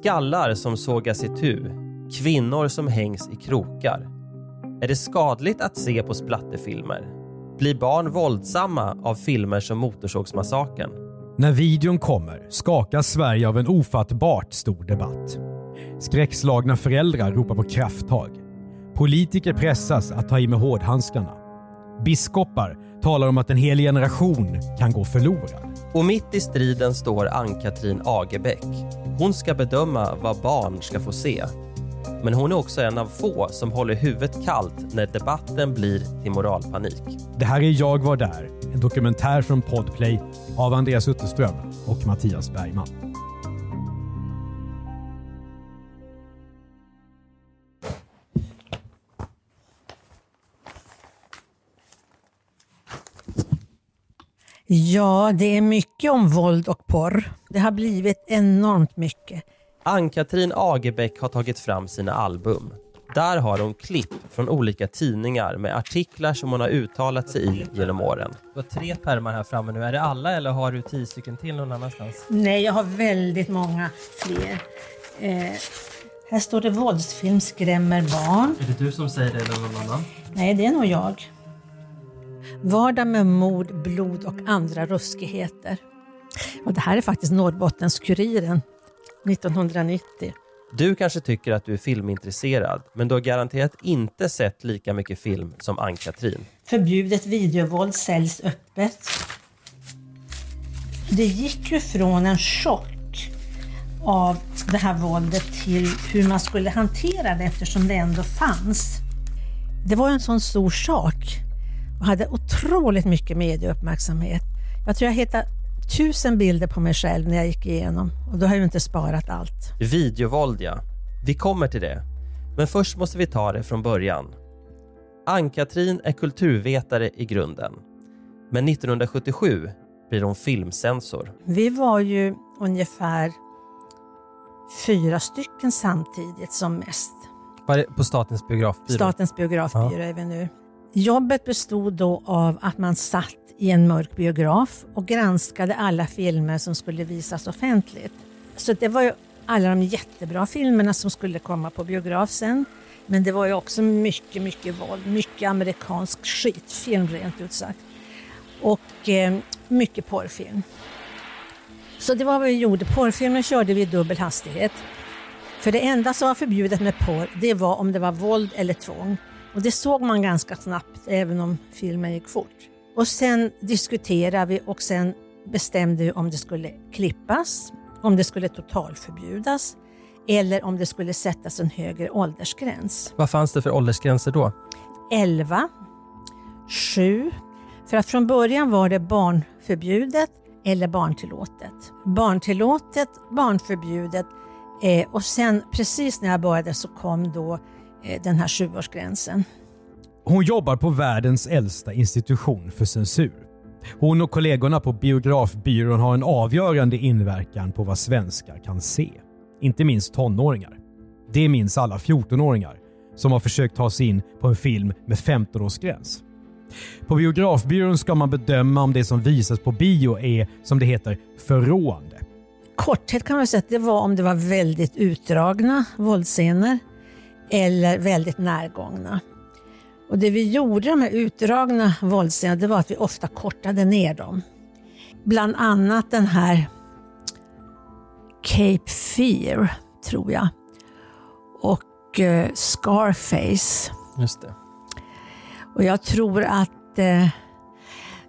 Skallar som sågas itu, kvinnor som hängs i krokar. Är det skadligt att se på splatterfilmer? Blir barn våldsamma av filmer som Motorsågsmassakern? När videon kommer skakas Sverige av en ofattbart stor debatt. Skräckslagna föräldrar ropar på krafttag. Politiker pressas att ta i med hårdhandskarna. Biskopar talar om att en hel generation kan gå förlorad. Och mitt i striden står Ann-Katrin Agebäck. Hon ska bedöma vad barn ska få se. Men hon är också en av få som håller huvudet kallt när debatten blir till moralpanik. Det här är Jag var där, en dokumentär från Podplay av Andreas Utterström och Mattias Bergman. Ja, det är mycket om våld och porr. Det har blivit enormt mycket. Ann-Katrin Agebäck har tagit fram sina album. Där har hon klipp från olika tidningar med artiklar som hon har uttalat sig i genom åren. Du har tre pärmar här framme nu. Är det alla eller har du tio stycken till någon annanstans? Nej, jag har väldigt många fler. Eh, här står det våldsfilm skrämmer barn. Är det du som säger det eller någon annan? Nej, det är nog jag. Vardag med mord, blod och andra ruskigheter. Och det här är faktiskt Norrbottens-Kuriren 1990. Du kanske tycker att du är filmintresserad, men du har garanterat inte sett lika mycket film som Ann-Katrin. Förbjudet videovåld säljs öppet. Det gick ju från en chock av det här våldet till hur man skulle hantera det eftersom det ändå fanns. Det var en sån stor sak hade otroligt mycket medieuppmärksamhet. Jag tror jag hittade tusen bilder på mig själv när jag gick igenom och då har jag inte sparat allt. Videovåld ja. Vi kommer till det. Men först måste vi ta det från början. Ann-Katrin är kulturvetare i grunden. Men 1977 blir hon filmcensor. Vi var ju ungefär fyra stycken samtidigt som mest. Var det på Statens biografbyrå? Statens biografbyrå är vi nu. Jobbet bestod då av att man satt i en mörk biograf och granskade alla filmer som skulle visas offentligt. Så det var ju alla de jättebra filmerna som skulle komma på biograf sen. Men det var ju också mycket, mycket våld, mycket amerikansk skitfilm rent ut sagt. Och eh, mycket porrfilm. Så det var vad vi gjorde. Porrfilmer körde vi i dubbel hastighet. För det enda som var förbjudet med porr, det var om det var våld eller tvång. Och det såg man ganska snabbt, även om filmen gick fort. Och sen diskuterade vi och sen bestämde vi om det skulle klippas, om det skulle totalförbjudas eller om det skulle sättas en högre åldersgräns. Vad fanns det för åldersgränser då? 11, 7, för att från början var det barnförbjudet eller barntillåtet. Barntillåtet, barnförbjudet eh, och sen precis när jag började så kom då den här sjuårsgränsen. Hon jobbar på världens äldsta institution för censur. Hon och kollegorna på Biografbyrån har en avgörande inverkan på vad svenskar kan se. Inte minst tonåringar. Det minns alla 14-åringar som har försökt ta sig in på en film med 15-årsgräns. På Biografbyrån ska man bedöma om det som visas på bio är, som det heter, förråande. Korthet kan man säga att det var om det var väldigt utdragna våldsscener eller väldigt närgångna. Och det vi gjorde de här utdragna våldsscenerna det var att vi ofta kortade ner dem. Bland annat den här Cape Fear, tror jag. Och eh, Scarface. Just det. Och jag tror att eh,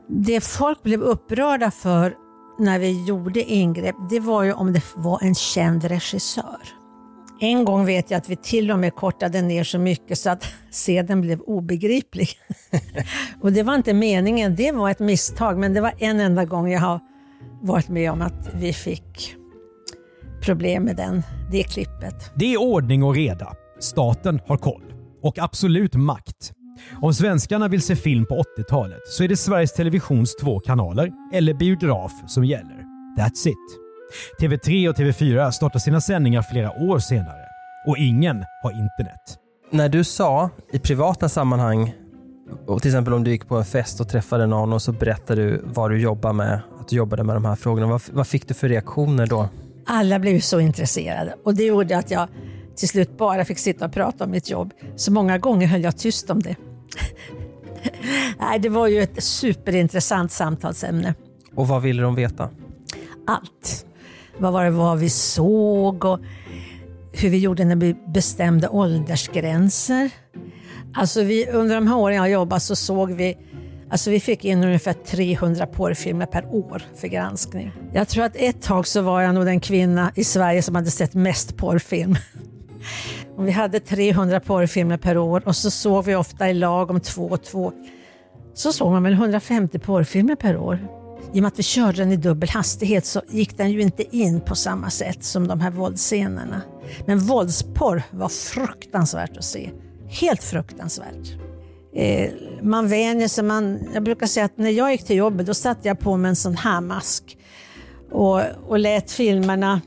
det folk blev upprörda för när vi gjorde ingrepp, det var ju om det var en känd regissör. En gång vet jag att vi till och med kortade ner så mycket så att seden blev obegriplig. och det var inte meningen, det var ett misstag, men det var en enda gång jag har varit med om att vi fick problem med den, det klippet. Det är ordning och reda. Staten har koll. Och absolut makt. Om svenskarna vill se film på 80-talet så är det Sveriges Televisions två kanaler eller biograf som gäller. That's it. TV3 och TV4 startar sina sändningar flera år senare. Och ingen har internet. När du sa i privata sammanhang, och till exempel om du gick på en fest och träffade någon och så berättade du vad du jobbar med, att du jobbade med de här frågorna. Vad, vad fick du för reaktioner då? Alla blev så intresserade och det gjorde att jag till slut bara fick sitta och prata om mitt jobb. Så många gånger höll jag tyst om det. Nej, det var ju ett superintressant samtalsämne. Och vad ville de veta? Allt. Vad var det var vi såg och hur vi gjorde när vi bestämde åldersgränser. Alltså vi, under de här åren jag jobbade så såg vi Alltså vi fick in ungefär 300 porrfilmer per år för granskning. Jag tror att ett tag så var jag nog den kvinna i Sverige som hade sett mest porrfilm. Och vi hade 300 porrfilmer per år och så såg vi ofta i lag om två och två. Så såg man väl 150 porrfilmer per år. I och med att vi körde den i dubbel hastighet så gick den ju inte in på samma sätt som de här våldsscenerna. Men våldsporr var fruktansvärt att se. Helt fruktansvärt. Eh, man vänjer sig. Man, jag brukar säga att när jag gick till jobbet då satte jag på mig en sån här mask och, och lät filmerna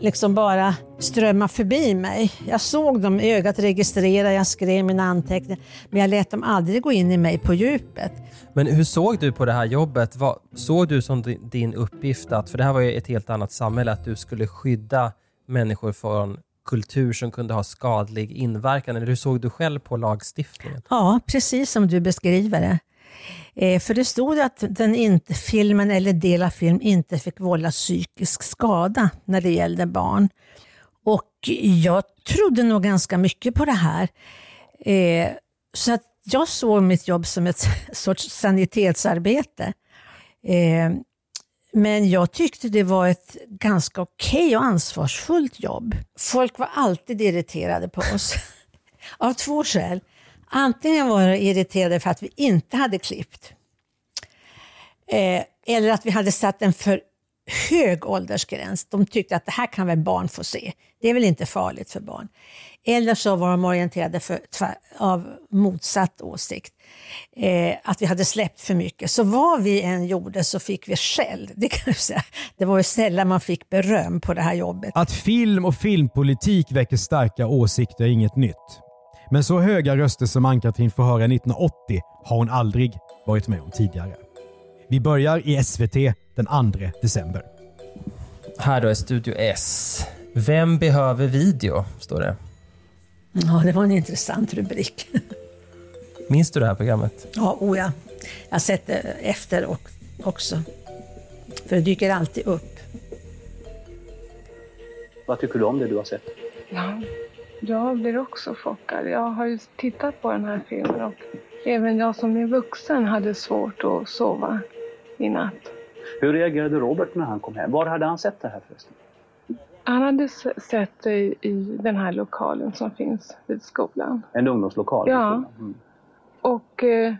liksom bara strömma förbi mig. Jag såg dem i ögat registrera, jag skrev mina anteckningar, men jag lät dem aldrig gå in i mig på djupet. Men hur såg du på det här jobbet? Vad, såg du som din uppgift att, för det här var ju ett helt annat samhälle, att du skulle skydda människor från kultur som kunde ha skadlig inverkan? Eller hur såg du själv på lagstiftningen? Ja, precis som du beskriver det. Eh, för det stod att den inte, filmen eller del av film inte fick vålla psykisk skada när det gällde barn. Och jag trodde nog ganska mycket på det här. Eh, så att jag såg mitt jobb som ett sorts sanitetsarbete. Eh, men jag tyckte det var ett ganska okej okay och ansvarsfullt jobb. Folk var alltid irriterade på oss. Av två skäl. Antingen var de irriterade för att vi inte hade klippt. Eh, eller att vi hade satt en för hög åldersgräns. De tyckte att det här kan väl barn få se. Det är väl inte farligt för barn. Eller så var de orienterade för, av motsatt åsikt. Eh, att vi hade släppt för mycket. Så vad vi än gjorde så fick vi skäll. Det, kan jag säga. det var ju sällan man fick beröm på det här jobbet. Att film och filmpolitik väcker starka åsikter är inget nytt. Men så höga röster som Ann-Katrin får höra 1980 har hon aldrig varit med om tidigare. Vi börjar i SVT den 2 december. Här då är Studio S. Vem behöver video? står det. Ja, det var en intressant rubrik. Minns du det här programmet? Ja, oh ja. Jag har sett det efter också. För det dyker alltid upp. Vad tycker du om det du har sett? Ja, jag blir också chockad. Jag har ju tittat på den här filmen och även jag som är vuxen hade svårt att sova i natt. Hur reagerade Robert när han kom hem? Var hade han sett det här förresten? Han hade sett det i den här lokalen som finns vid skolan. En ungdomslokal? Ja. Mm. Och eh,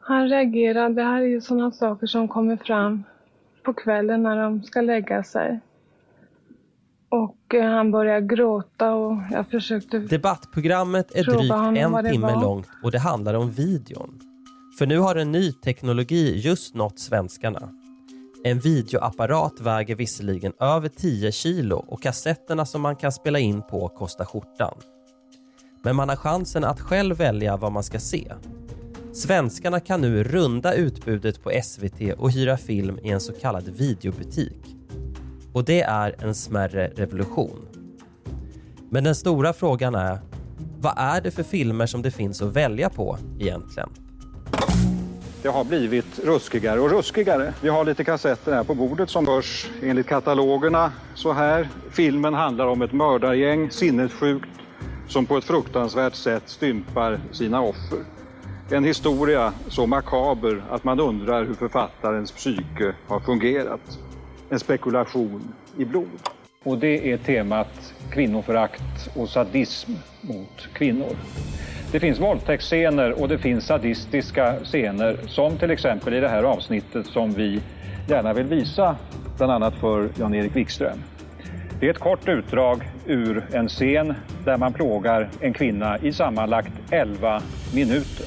han reagerade. Det här är ju sådana saker som kommer fram på kvällen när de ska lägga sig. Och eh, han började gråta och jag försökte Debattprogrammet är drygt en timme var. långt och det handlar om videon. För nu har en ny teknologi just nått svenskarna. En videoapparat väger visserligen över 10 kilo och kassetterna som man kan spela in på kostar skjortan. Men man har chansen att själv välja vad man ska se. Svenskarna kan nu runda utbudet på SVT och hyra film i en så kallad videobutik. Och det är en smärre revolution. Men den stora frågan är, vad är det för filmer som det finns att välja på egentligen? Det har blivit ruskigare och ruskigare. Vi har lite kassetter här på bordet som hörs enligt katalogerna så här. Filmen handlar om ett mördargäng, sinnessjukt, som på ett fruktansvärt sätt stympar sina offer. En historia så makaber att man undrar hur författarens psyke har fungerat. En spekulation i blod. Och det är temat kvinnoförakt och sadism mot kvinnor. Det finns våldtäktsscener och det finns sadistiska scener som till exempel i det här avsnittet som vi gärna vill visa bland annat för Jan-Erik Wikström. Det är ett kort utdrag ur en scen där man plågar en kvinna i sammanlagt 11 minuter.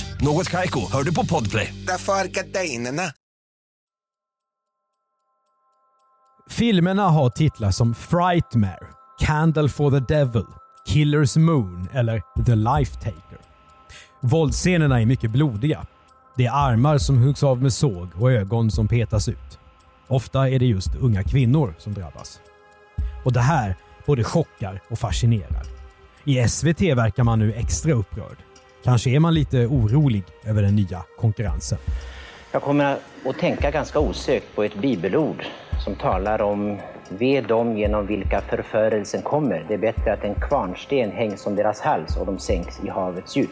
Något Kaiko, hör du på Podplay. Därför är gardinerna. Filmerna har titlar som Frightmare, Candle for the Devil, Killer's Moon eller The Life Taker. Våldsscenerna är mycket blodiga. Det är armar som huggs av med såg och ögon som petas ut. Ofta är det just unga kvinnor som drabbas. Och det här både chockar och fascinerar. I SVT verkar man nu extra upprörd. Kanske är man lite orolig över den nya konkurrensen. Jag kommer att tänka ganska osökt på ett bibelord som talar om Ve dem genom vilka förförelsen kommer. Det är bättre att en kvarnsten hängs om deras hals och de sänks i havets djup.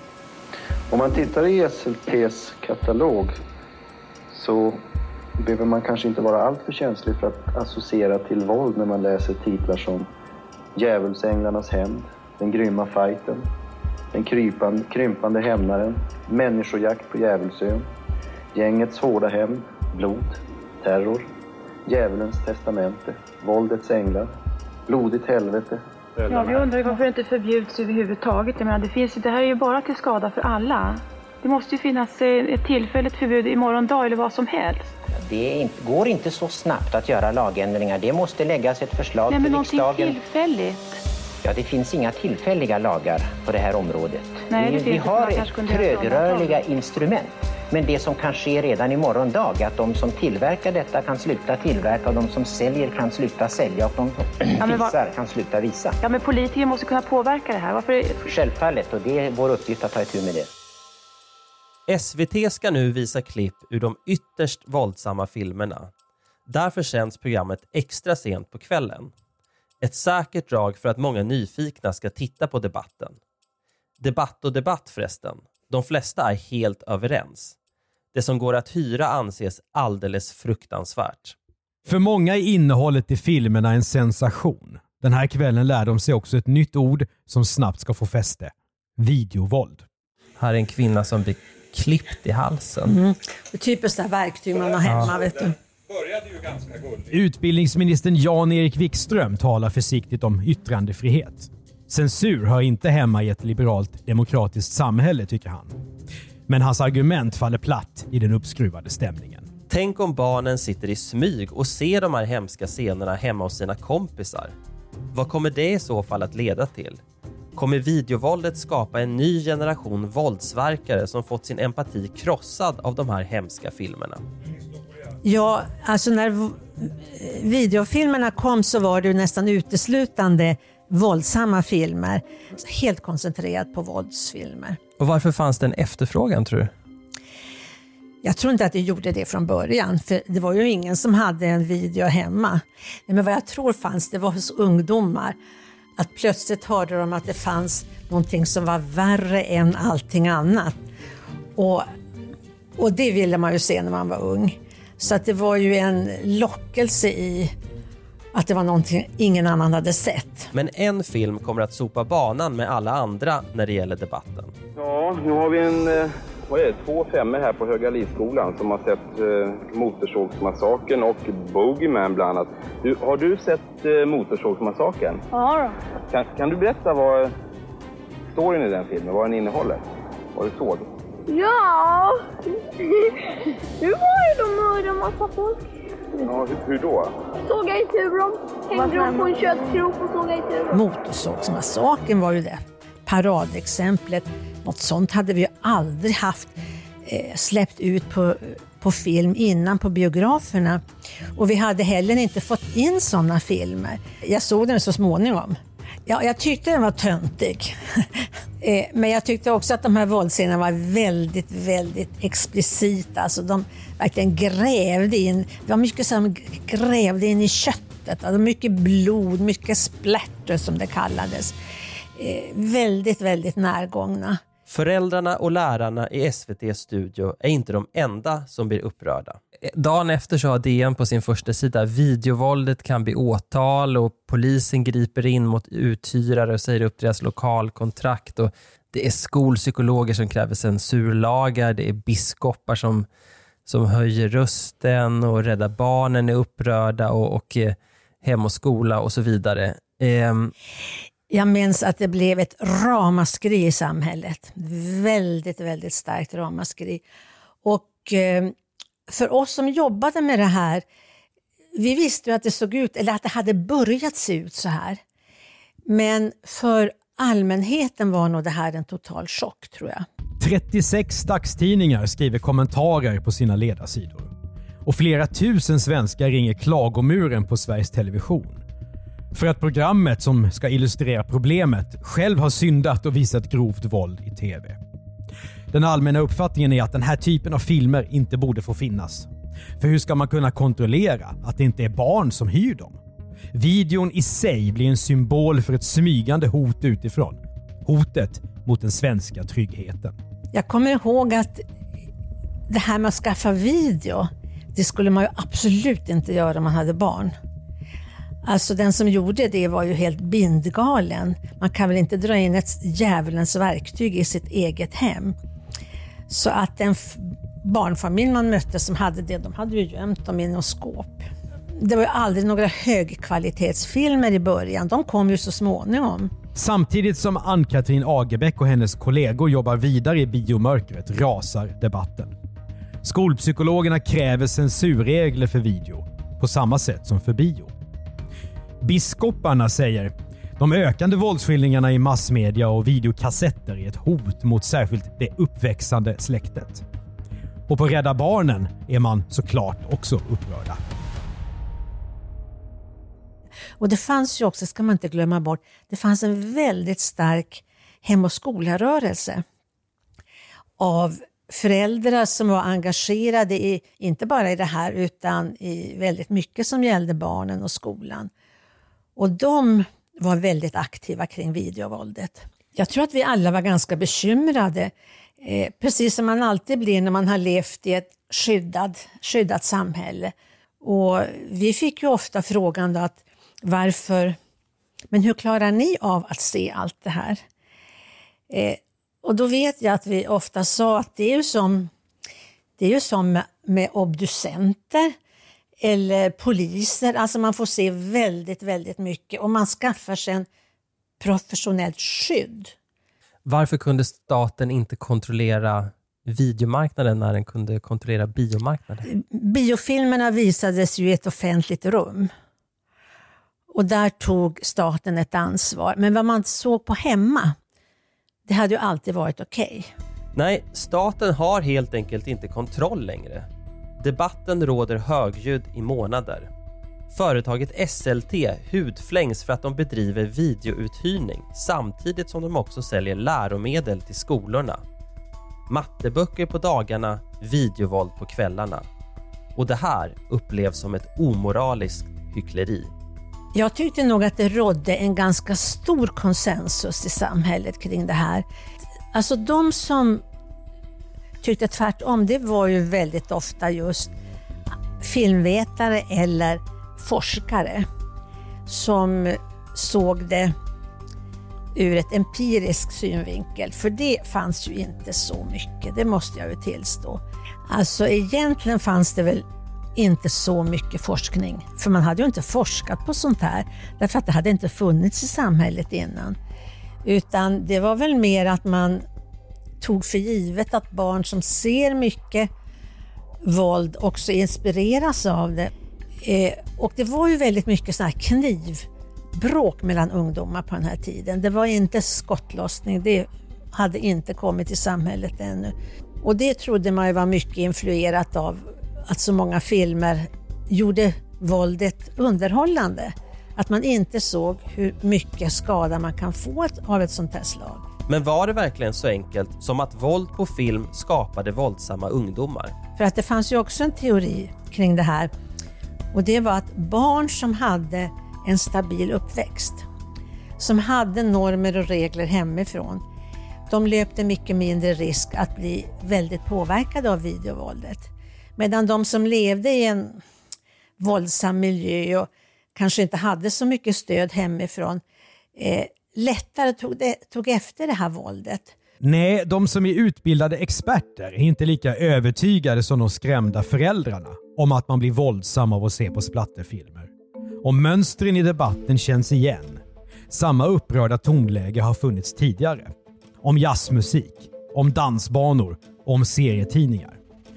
Om man tittar i SLTs katalog så behöver man kanske inte vara alltför känslig för att associera till våld när man läser titlar som Djävulsänglarnas hämnd, Den grymma fighten, Den krypande, krympande hämnaren, Människojakt på Djävulsön, Gängets hårda hämnd, Blod, Terror, Djävulens testamente, Våldets änglar, Blodigt helvete. Ja, vi undrar varför det inte förbjuds överhuvudtaget. Jag menar, det, finns, det här är ju bara till skada för alla. Det måste ju finnas eh, ett tillfälligt förbud imorgon dag eller vad som helst. Det går inte så snabbt att göra lagändringar. Det måste läggas ett förslag Nej, men till någonting riksdagen. tillfälligt. Ja, det finns inga tillfälliga lagar på det här området. Nej, det vi, vi har ett trögrörliga instrument. Men det som kan ske redan imorgon dag är att de som tillverkar detta kan sluta tillverka och de som säljer kan sluta sälja och de som vad- visar kan sluta visa. Ja, men politiker måste kunna påverka det här. Varför? Självfallet, och det är vår uppgift att ta itu med det. SVT ska nu visa klipp ur de ytterst våldsamma filmerna. Därför sänds programmet extra sent på kvällen. Ett säkert drag för att många nyfikna ska titta på debatten. Debatt och debatt förresten. De flesta är helt överens. Det som går att hyra anses alldeles fruktansvärt. För många är innehållet i filmerna en sensation. Den här kvällen lär de sig också ett nytt ord som snabbt ska få fäste. Videovåld. Här är en kvinna som blir klippt i halsen. Mm. Det är typiskt det här verktyg man har hemma. Vet du. Utbildningsministern Jan-Erik Wikström talar försiktigt om yttrandefrihet. Censur hör inte hemma i ett liberalt demokratiskt samhälle, tycker han. Men hans argument faller platt i den uppskruvade stämningen. Tänk om barnen sitter i smyg och ser de här hemska scenerna hemma hos sina kompisar. Vad kommer det i så fall att leda till? Kommer videovåldet skapa en ny generation våldsverkare som fått sin empati krossad av de här hemska filmerna? Ja, alltså när videofilmerna kom så var det nästan uteslutande våldsamma filmer. Helt koncentrerat på våldsfilmer. Och varför fanns det en efterfrågan tror du? Jag tror inte att det gjorde det från början, för det var ju ingen som hade en video hemma. Men vad jag tror fanns, det var hos ungdomar. Att plötsligt hörde de att det fanns någonting som var värre än allting annat. Och, och det ville man ju se när man var ung. Så att det var ju en lockelse i att det var någonting ingen annan hade sett. Men en film kommer att sopa banan med alla andra när det gäller debatten. Ja, nu har vi en, eh, vad är det, två femmor här på Höga Livskolan som har sett eh, Motorsågsmassakern och Bogeyman bland annat. Du, har du sett eh, Motorsågsmassakern? Ja Kan, kan du berätta vad storyn i den filmen, vad den innehåller? Vad du såg? Ja, nu var ju de mördade massa folk. Ja, hur, då? Sågade itu dem, hängde dem på en köttkrok och sågade itu dem. Motorsågsmassakern var ju det paradexemplet. Något sånt hade vi ju aldrig haft eh, släppt ut på, på film innan på biograferna. Och vi hade heller inte fått in sådana filmer. Jag såg den så småningom. Ja, jag tyckte den var töntig. Eh, men jag tyckte också att de här våldsscenerna var väldigt, väldigt explicita. Alltså de verkligen grävde in. Det var mycket som grävde in i köttet. Alltså mycket blod, mycket splatter som det kallades. Eh, väldigt, väldigt närgångna. Föräldrarna och lärarna i SVTs studio är inte de enda som blir upprörda. Dagen efter så har DN på sin första sida videovåldet kan bli åtal och polisen griper in mot uthyrare och säger upp deras lokalkontrakt. Och det är skolpsykologer som kräver censurlagar, det är biskopar som, som höjer rösten och Rädda Barnen är upprörda och, och eh, Hem och skola och så vidare. Ehm, Jag minns att det blev ett ramaskri i samhället. Väldigt, väldigt starkt ramaskri. Och eh, för oss som jobbade med det här, vi visste ju att det såg ut, eller att det hade börjat se ut så här. Men för allmänheten var nog det här en total chock tror jag. 36 dagstidningar skriver kommentarer på sina ledarsidor. Och flera tusen svenskar ringer klagomuren på Sveriges Television. För att programmet som ska illustrera problemet själv har syndat och visat grovt våld i TV. Den allmänna uppfattningen är att den här typen av filmer inte borde få finnas. För hur ska man kunna kontrollera att det inte är barn som hyr dem? Videon i sig blir en symbol för ett smygande hot utifrån. Hotet mot den svenska tryggheten. Jag kommer ihåg att det här med att skaffa video, det skulle man ju absolut inte göra om man hade barn. Alltså den som gjorde det var ju helt bindgalen. Man kan väl inte dra in ett djävulens verktyg i sitt eget hem. Så att den barnfamilj man mötte som hade det, de hade ju gömt dem i något skåp. Det var ju aldrig några högkvalitetsfilmer i början. De kom ju så småningom. Samtidigt som Ann-Katrin Agerbäck och hennes kollegor jobbar vidare i biomörkret rasar debatten. Skolpsykologerna kräver censurregler för video, på samma sätt som för bio. Biskoparna säger de ökande våldsskildringarna i massmedia och videokassetter är ett hot mot särskilt det uppväxande släktet. Och på Rädda Barnen är man såklart också upprörda. Och det fanns ju också, ska man inte glömma bort, det fanns en väldigt stark hem och skola-rörelse av föräldrar som var engagerade i, inte bara i det här, utan i väldigt mycket som gällde barnen och skolan. Och de var väldigt aktiva kring videovåldet. Jag tror att vi alla var ganska bekymrade, eh, precis som man alltid blir när man har levt i ett skyddad, skyddat samhälle. Och vi fick ju ofta frågan då att varför, men hur klarar ni av att se allt det här? Eh, och då vet jag att vi ofta sa att det är ju som, det är ju som med, med obducenter eller poliser, alltså man får se väldigt, väldigt mycket och man skaffar sig en professionellt skydd. varför kunde staten inte kontrollera videomarknaden när den kunde kontrollera biomarknaden? Biofilmerna visades ju i ett offentligt rum. Och där tog staten ett ansvar. Men vad man såg på hemma, det hade ju alltid varit okej. Nej, staten har helt enkelt inte kontroll längre. Debatten råder högljudd i månader. Företaget SLT hudflängs för att de bedriver videouthyrning samtidigt som de också säljer läromedel till skolorna. Matteböcker på dagarna, videovåld på kvällarna. Och det här upplevs som ett omoraliskt hyckleri. Jag tyckte nog att det rådde en ganska stor konsensus i samhället kring det här. Alltså de som tyckte tvärtom, det var ju väldigt ofta just filmvetare eller forskare som såg det ur ett empirisk synvinkel, för det fanns ju inte så mycket, det måste jag ju tillstå. Alltså egentligen fanns det väl inte så mycket forskning, för man hade ju inte forskat på sånt här, därför att det hade inte funnits i samhället innan. Utan det var väl mer att man tog för givet att barn som ser mycket våld också inspireras av det. Eh, och det var ju väldigt mycket sådana här knivbråk mellan ungdomar på den här tiden. Det var inte skottlossning, det hade inte kommit till samhället ännu. Och det trodde man ju var mycket influerat av att så många filmer gjorde våldet underhållande. Att man inte såg hur mycket skada man kan få av ett sånt här slag. Men var det verkligen så enkelt som att våld på film skapade våldsamma ungdomar? För att det fanns ju också en teori kring det här och det var att barn som hade en stabil uppväxt, som hade normer och regler hemifrån, de löpte mycket mindre risk att bli väldigt påverkade av videovåldet. Medan de som levde i en våldsam miljö och kanske inte hade så mycket stöd hemifrån eh, lättare tog, det, tog efter det här våldet. Nej, de som är utbildade experter är inte lika övertygade som de skrämda föräldrarna om att man blir våldsam av att se på splatterfilmer. Och mönstren i debatten känns igen. Samma upprörda tonläge har funnits tidigare. Om jazzmusik, om dansbanor och om serietidningar.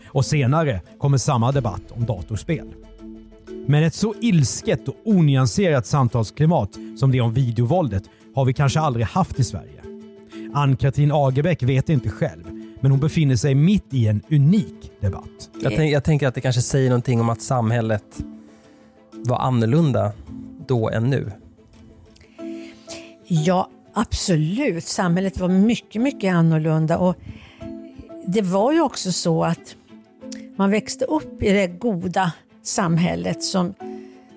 Och senare kommer samma debatt om datorspel. Men ett så ilsket och onyanserat samtalsklimat som det om videovåldet har vi kanske aldrig haft i Sverige. Ann-Katrin Agerbäck vet inte själv, men hon befinner sig mitt i en unik debatt. Jag, tänk, jag tänker att det kanske säger någonting om att samhället var annorlunda då än nu. Ja, absolut. Samhället var mycket, mycket annorlunda och det var ju också så att man växte upp i det goda samhället som,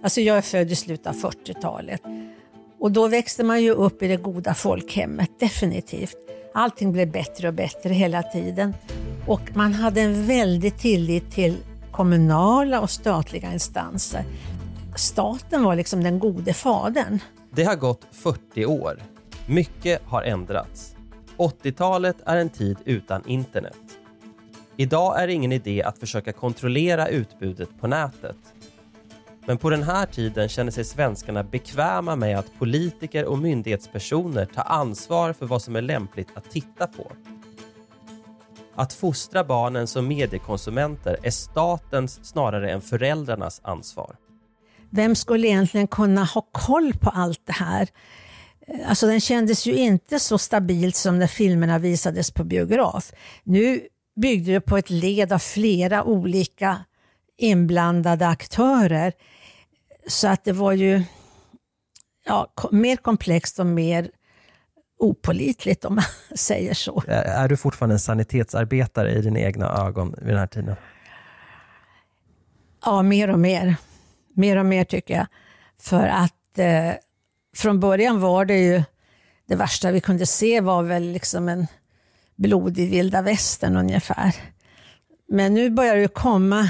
alltså jag är född i slutet av 40-talet och då växte man ju upp i det goda folkhemmet, definitivt. Allting blev bättre och bättre hela tiden och man hade en väldig tillit till kommunala och statliga instanser. Staten var liksom den gode fadern. Det har gått 40 år. Mycket har ändrats. 80-talet är en tid utan internet. Idag är det ingen idé att försöka kontrollera utbudet på nätet. Men på den här tiden känner sig svenskarna bekväma med att politiker och myndighetspersoner tar ansvar för vad som är lämpligt att titta på. Att fostra barnen som mediekonsumenter är statens snarare än föräldrarnas ansvar. Vem skulle egentligen kunna ha koll på allt det här? Eh, alltså den kändes ju inte så stabilt som när filmerna visades på biograf. Nu byggde det på ett led av flera olika inblandade aktörer. Så att det var ju ja, mer komplext och mer opolitligt om man säger så. Är du fortfarande en sanitetsarbetare i dina egna ögon vid den här tiden? Ja, mer och mer. Mer och mer tycker jag. För att eh, från början var det ju det värsta vi kunde se var väl liksom en blodig vilda västern ungefär. Men nu börjar det komma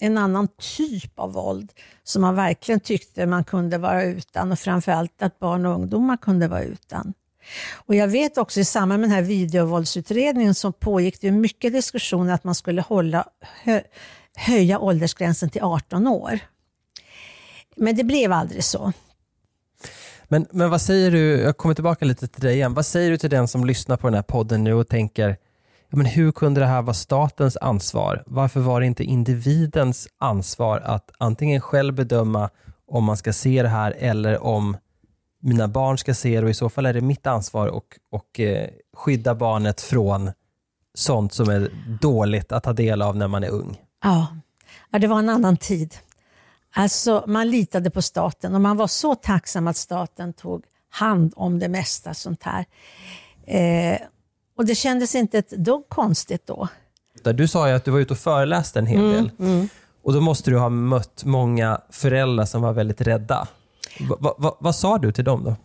en annan typ av våld som man verkligen tyckte man kunde vara utan och framförallt att barn och ungdomar kunde vara utan. Och Jag vet också i samband med den här videovåldsutredningen så pågick det mycket diskussioner att man skulle hålla, hö, höja åldersgränsen till 18 år. Men det blev aldrig så. Men, men vad säger du, jag kommer tillbaka lite till dig igen, vad säger du till den som lyssnar på den här podden nu och tänker, men hur kunde det här vara statens ansvar? Varför var det inte individens ansvar att antingen själv bedöma om man ska se det här eller om mina barn ska se det och i så fall är det mitt ansvar att och, eh, skydda barnet från sånt som är dåligt att ta del av när man är ung. Ja, ja det var en annan tid. Alltså man litade på staten och man var så tacksam att staten tog hand om det mesta sånt här. Eh, och det kändes inte ett dugg konstigt då. Du sa ju att du var ute och föreläste en hel Mm, del. mm. Och då måste du ha mött många föräldrar som var väldigt rädda. Va, va, va, vad sa du till dem då?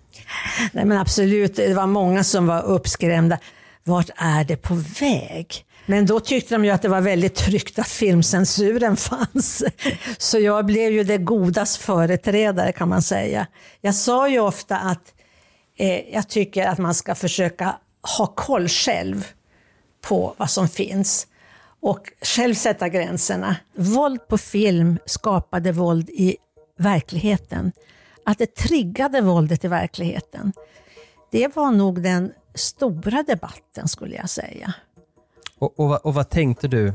Nej men absolut, det var många som var uppskrämda. Vart är det på väg? Men då tyckte de ju att det var väldigt tryggt att filmcensuren fanns. Så jag blev ju det godas företrädare kan man säga. Jag sa ju ofta att eh, jag tycker att man ska försöka ha koll själv på vad som finns och själv sätta gränserna. Våld på film skapade våld i verkligheten. Att det triggade våldet i verkligheten. Det var nog den stora debatten skulle jag säga. Och, och, vad- och vad tänkte du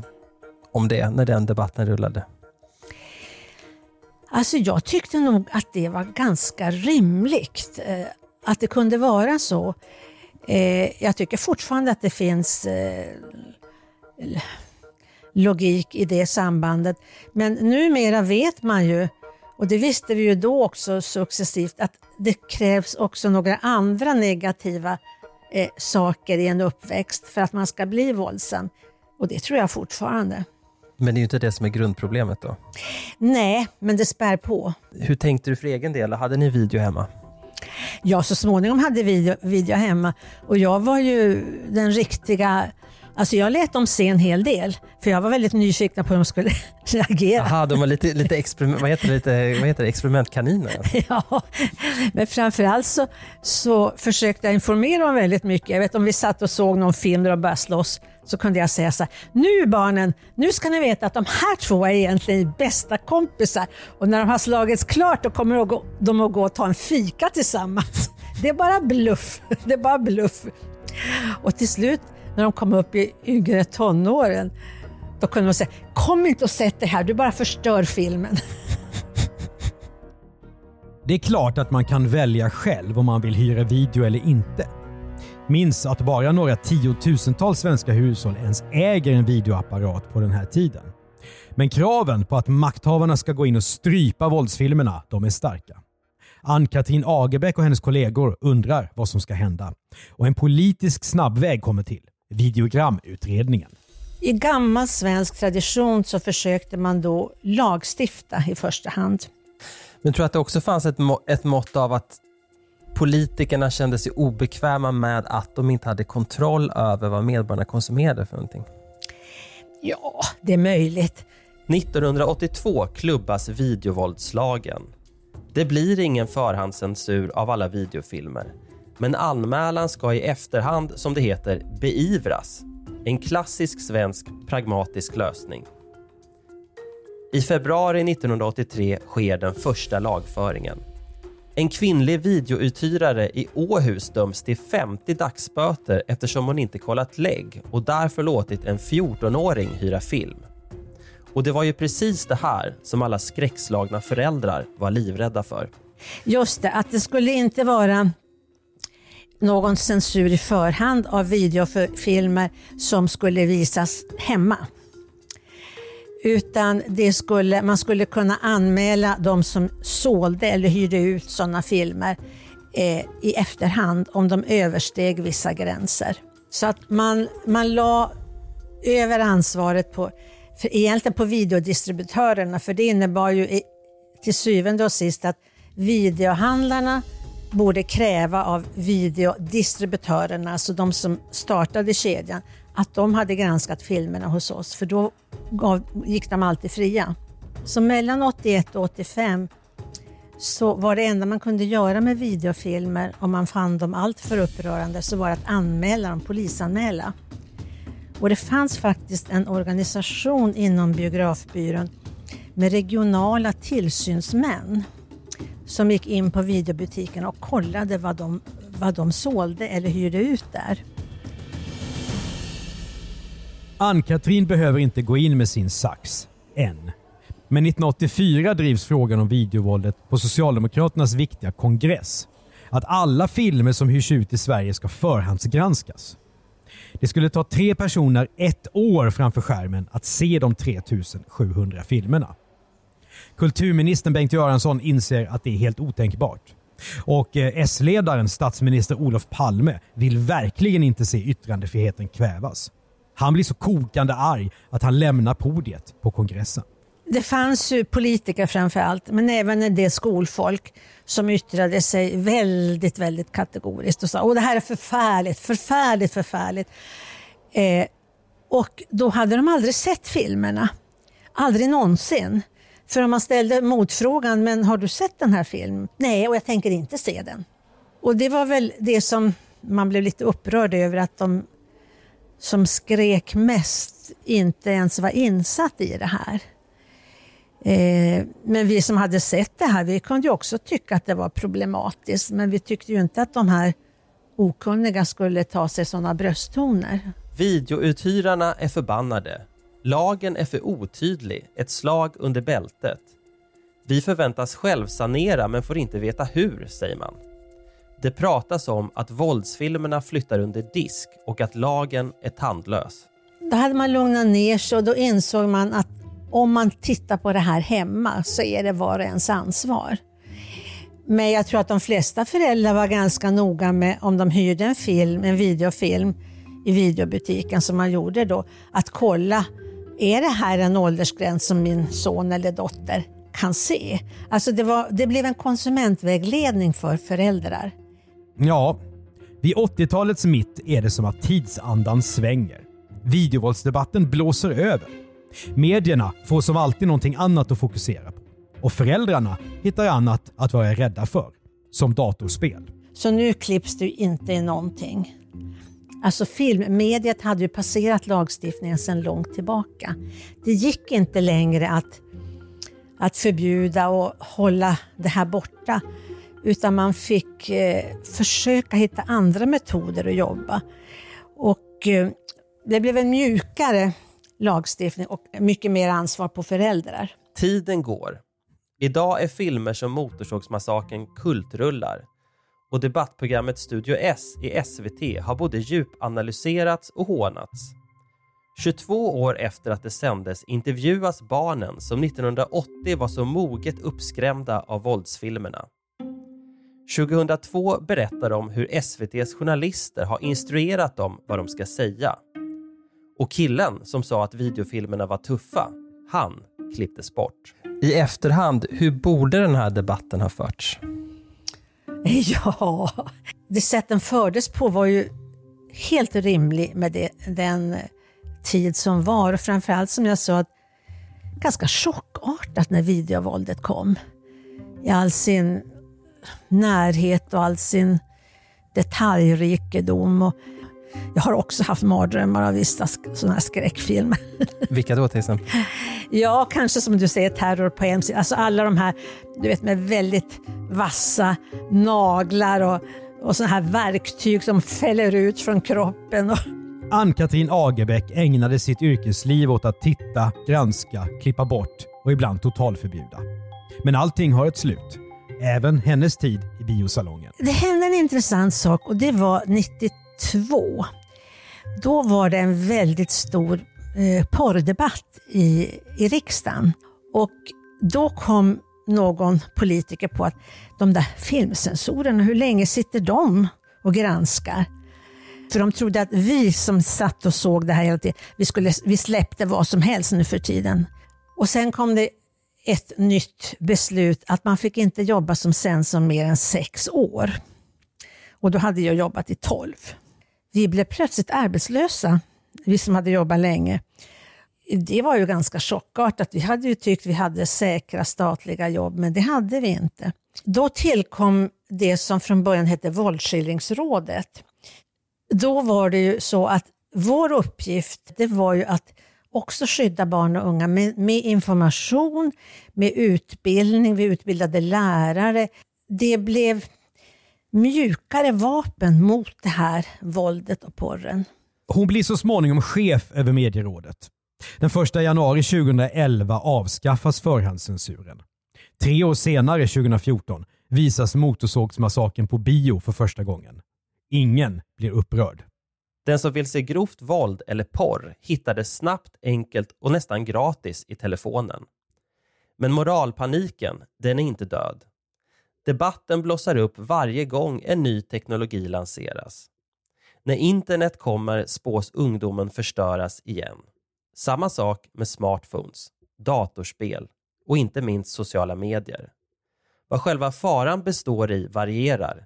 om det när den debatten rullade? Alltså jag tyckte nog att det var ganska rimligt eh, att det kunde vara så. Eh, jag tycker fortfarande att det finns eh, logik i det sambandet. Men numera vet man ju, och det visste vi ju då också successivt, att det krävs också några andra negativa eh, saker i en uppväxt för att man ska bli våldsam. Och det tror jag fortfarande. Men det är ju inte det som är grundproblemet då. Nej, men det spär på. Hur tänkte du för egen del? Hade ni video hemma? Ja, så småningom hade vi video, hemma. Och jag var ju den riktiga Alltså jag lät dem se en hel del, för jag var väldigt nyfiken på hur de skulle reagera. Aha, de var lite, lite, experiment, vad heter det, lite vad heter det, experimentkaniner? ja, men framförallt så, så försökte jag informera dem väldigt mycket. Jag vet om vi satt och såg någon film där de började slåss, så kunde jag säga så här, nu barnen, nu ska ni veta att de här två är egentligen bästa kompisar och när de har slagits klart då kommer de att gå, de att gå och ta en fika tillsammans. Det är bara bluff. Det är bara bluff. Och till slut när de kom upp i yngre tonåren, då kunde de säga kom inte och sätt dig här, du bara förstör filmen. Det är klart att man kan välja själv om man vill hyra video eller inte. Minns att bara några tiotusentals svenska hushåll ens äger en videoapparat på den här tiden. Men kraven på att makthavarna ska gå in och strypa våldsfilmerna, de är starka. Ann-Katrin Agerbäck och hennes kollegor undrar vad som ska hända. Och en politisk snabbväg kommer till. Videogramutredningen. I gammal svensk tradition så försökte man då lagstifta i första hand. Men tror att det också fanns ett, må ett mått av att politikerna kände sig obekväma med att de inte hade kontroll över vad medborgarna konsumerade för någonting? Ja, det är möjligt. 1982 klubbas videovåldslagen. Det blir ingen förhandscensur av alla videofilmer. Men anmälan ska i efterhand, som det heter, beivras. En klassisk svensk pragmatisk lösning. I februari 1983 sker den första lagföringen. En kvinnlig videouthyrare i Åhus döms till 50 dagsböter eftersom hon inte kollat lägg och därför låtit en 14-åring hyra film. Och det var ju precis det här som alla skräckslagna föräldrar var livrädda för. Just det, att det skulle inte vara någon censur i förhand av videofilmer som skulle visas hemma. Utan det skulle, man skulle kunna anmäla de som sålde eller hyrde ut sådana filmer eh, i efterhand om de översteg vissa gränser. Så att man, man la över ansvaret på, för egentligen på videodistributörerna för det innebar ju i, till syvende och sist att videohandlarna borde kräva av videodistributörerna, alltså de som startade kedjan, att de hade granskat filmerna hos oss, för då gick de alltid fria. Så mellan 81 och 85 så var det enda man kunde göra med videofilmer, om man fann dem alltför upprörande, så var det att anmäla dem, polisanmäla. Och det fanns faktiskt en organisation inom biografbyrån med regionala tillsynsmän som gick in på videobutiken och kollade vad de, vad de sålde eller hyrde ut där. Ann-Katrin behöver inte gå in med sin sax, än. Men 1984 drivs frågan om videovåldet på Socialdemokraternas viktiga kongress. Att alla filmer som hyrs ut i Sverige ska förhandsgranskas. Det skulle ta tre personer ett år framför skärmen att se de 3700 filmerna. Kulturministern Bengt Göransson inser att det är helt otänkbart. Och eh, S-ledaren statsminister Olof Palme vill verkligen inte se yttrandefriheten kvävas. Han blir så kokande arg att han lämnar podiet på kongressen. Det fanns ju politiker framför allt, men även en del skolfolk som yttrade sig väldigt, väldigt kategoriskt och sa att det här är förfärligt, förfärligt, förfärligt. Eh, och då hade de aldrig sett filmerna. Aldrig någonsin. För om man ställde motfrågan, men har du sett den här filmen? Nej, och jag tänker inte se den. Och det var väl det som man blev lite upprörd över, att de som skrek mest inte ens var insatt i det här. Eh, men vi som hade sett det här, vi kunde ju också tycka att det var problematiskt, men vi tyckte ju inte att de här okunniga skulle ta sig sådana brösttoner. Videouthyrarna är förbannade Lagen är för otydlig, ett slag under bältet. Vi förväntas självsanera men får inte veta hur, säger man. Det pratas om att våldsfilmerna flyttar under disk och att lagen är tandlös. Då hade man lugnat ner sig och då insåg man att om man tittar på det här hemma så är det var och ens ansvar. Men jag tror att de flesta föräldrar var ganska noga med om de hyrde en film, en videofilm i videobutiken som man gjorde då, att kolla, är det här en åldersgräns som min son eller dotter kan se? Alltså det, var, det blev en konsumentvägledning för föräldrar. Ja, vid 80-talets mitt är det som att tidsandan svänger. Videovåldsdebatten blåser över. Medierna får som alltid någonting annat att fokusera på. Och föräldrarna hittar annat att vara rädda för. Som datorspel. Så nu klipps ju inte i någonting. Alltså filmmediet hade ju passerat lagstiftningen sedan långt tillbaka. Det gick inte längre att, att förbjuda och hålla det här borta. Utan man fick eh, försöka hitta andra metoder att jobba. Och eh, det blev en mjukare lagstiftning och mycket mer ansvar på föräldrar. Tiden går. Idag är filmer som Motorsågsmassakern kultrullar och debattprogrammet Studio S i SVT har både djupanalyserats och hånats. 22 år efter att det sändes intervjuas barnen som 1980 var så moget uppskrämda av våldsfilmerna. 2002 berättar de hur SVTs journalister har instruerat dem vad de ska säga. Och killen som sa att videofilmerna var tuffa, han klipptes bort. I efterhand, hur borde den här debatten ha förts? Ja, det sätt den fördes på var ju helt rimlig med det, den tid som var. Och framförallt som jag sa, ganska chockartat när videovåldet kom. I all sin närhet och all sin detaljrikedom. Och jag har också haft mardrömmar av vissa sådana här skräckfilmer. Vilka då till exempel? Ja, kanske som du säger Terror på MC. Alltså alla de här du vet, med väldigt vassa naglar och, och sådana här verktyg som fäller ut från kroppen. Och... Ann-Katrin Agerbäck ägnade sitt yrkesliv åt att titta, granska, klippa bort och ibland totalförbjuda. Men allting har ett slut. Även hennes tid i biosalongen. Det hände en intressant sak och det var 92. Då var det en väldigt stor eh, porrdebatt i, i riksdagen. Och då kom någon politiker på att de där filmcensorerna, hur länge sitter de och granskar? För de trodde att vi som satt och såg det här hela tiden, vi, skulle, vi släppte vad som helst nu för tiden. Och sen kom det ett nytt beslut att man fick inte jobba som censor mer än sex år. Och då hade jag jobbat i tolv. Vi blev plötsligt arbetslösa, vi som hade jobbat länge. Det var ju ganska chockartat. Vi hade ju tyckt vi hade säkra statliga jobb, men det hade vi inte. Då tillkom det som från början hette Våldsskildringsrådet. Då var det ju så att vår uppgift det var ju att också skydda barn och unga med, med information, med utbildning, vi utbildade lärare. Det blev mjukare vapen mot det här våldet och porren. Hon blir så småningom chef över medierådet. Den 1 januari 2011 avskaffas förhandscensuren. Tre år senare, 2014, visas Motorsågsmassakern på bio för första gången. Ingen blir upprörd. Den som vill se grovt våld eller porr hittar det snabbt, enkelt och nästan gratis i telefonen. Men moralpaniken, den är inte död. Debatten blossar upp varje gång en ny teknologi lanseras. När internet kommer spås ungdomen förstöras igen. Samma sak med smartphones, datorspel och inte minst sociala medier. Vad själva faran består i varierar,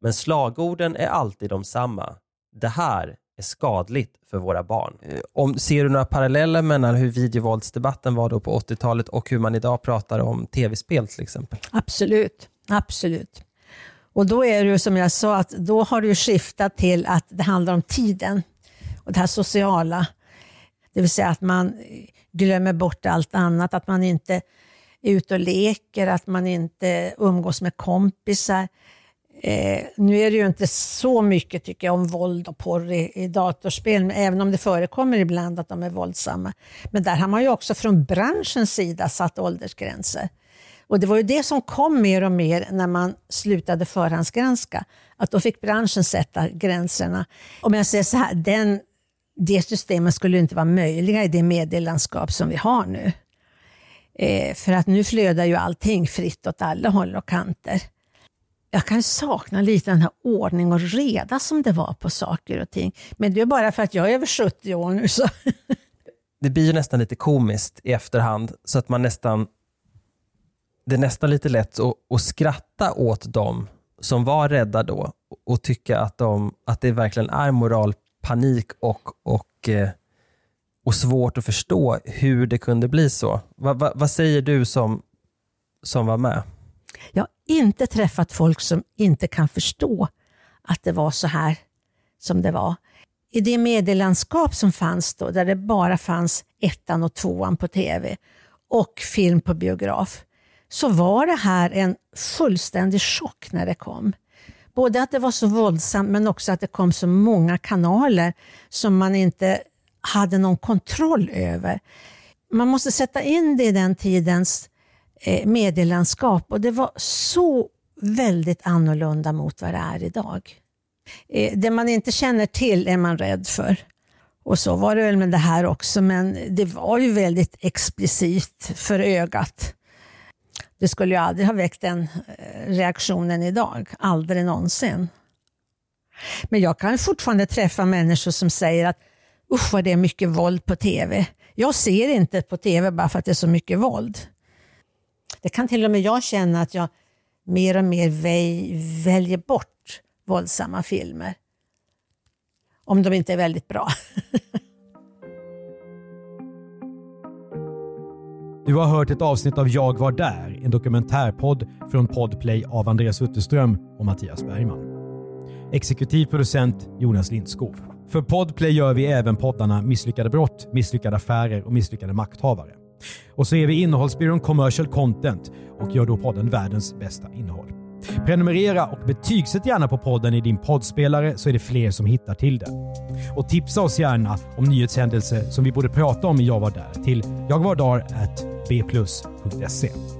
men slagorden är alltid de samma. Det här är skadligt för våra barn. Eh, om, ser du några paralleller mellan hur videovåldsdebatten var då på 80-talet och hur man idag pratar om tv-spel till exempel? Absolut, absolut. Och då är det ju som jag sa, att då har det skiftat till att det handlar om tiden och det här sociala. Det vill säga att man glömmer bort allt annat, att man inte är ute och leker, att man inte umgås med kompisar. Eh, nu är det ju inte så mycket tycker jag om våld och porr i, i datorspel, även om det förekommer ibland att de är våldsamma. Men där har man ju också från branschens sida satt åldersgränser. Och Det var ju det som kom mer och mer när man slutade förhandsgranska. Att då fick branschen sätta gränserna. Om jag säger så här, den, det systemet skulle inte vara möjliga i det medielandskap som vi har nu. Eh, för att nu flödar ju allting fritt åt alla håll och kanter. jag kan sakna lite den här ordning och reda som det var på saker och ting. Men det är bara för att jag är över 70 år nu. Så. Det blir ju nästan lite komiskt i efterhand, så att man nästan... Det är nästan lite lätt att, att skratta åt dem som var rädda då och tycka att, de, att det verkligen är moralpanik och, och, eh, och svårt att förstå hur det kunde bli så. Va, va, vad säger du som, som var med? Jag har inte träffat folk som inte kan förstå att det var så här som det var. I det medielandskap som fanns då, där det bara fanns ettan och tvåan på tv och film på biograf, så var det här en fullständig chock när det kom. Både att det var så våldsamt men också att det kom så många kanaler som man inte hade någon kontroll över. Man måste sätta in det i den tidens eh, medielandskap och det var så väldigt annorlunda mot vad det är idag. Eh, det man inte känner till är man rädd för. Och så var det väl med det här också, men det var ju väldigt explicit för ögat. Det skulle ju aldrig ha väckt den eh, reaktionen idag, aldrig någonsin. Men jag kan fortfarande träffa människor som säger att usch vad det är mycket våld på TV. Jag ser inte på TV bara för att det är så mycket våld. Det kan till och med jag känna att jag mer och mer väljer bort våldsamma filmer. Om de inte är väldigt bra. Du har hört ett avsnitt av Jag var där, en dokumentärpodd från Podplay av Andreas Utterström och Mattias Bergman. Exekutiv producent Jonas Lindskov. För Podplay gör vi även poddarna Misslyckade brott, Misslyckade affärer och Misslyckade makthavare. Och så är vi innehållsbyrån Commercial Content och gör då podden världens bästa innehåll. Prenumerera och betygsätt gärna på podden i din poddspelare så är det fler som hittar till den. Och tipsa oss gärna om nyhetshändelser som vi borde prata om i Jag var där till jagvardar bplus.se.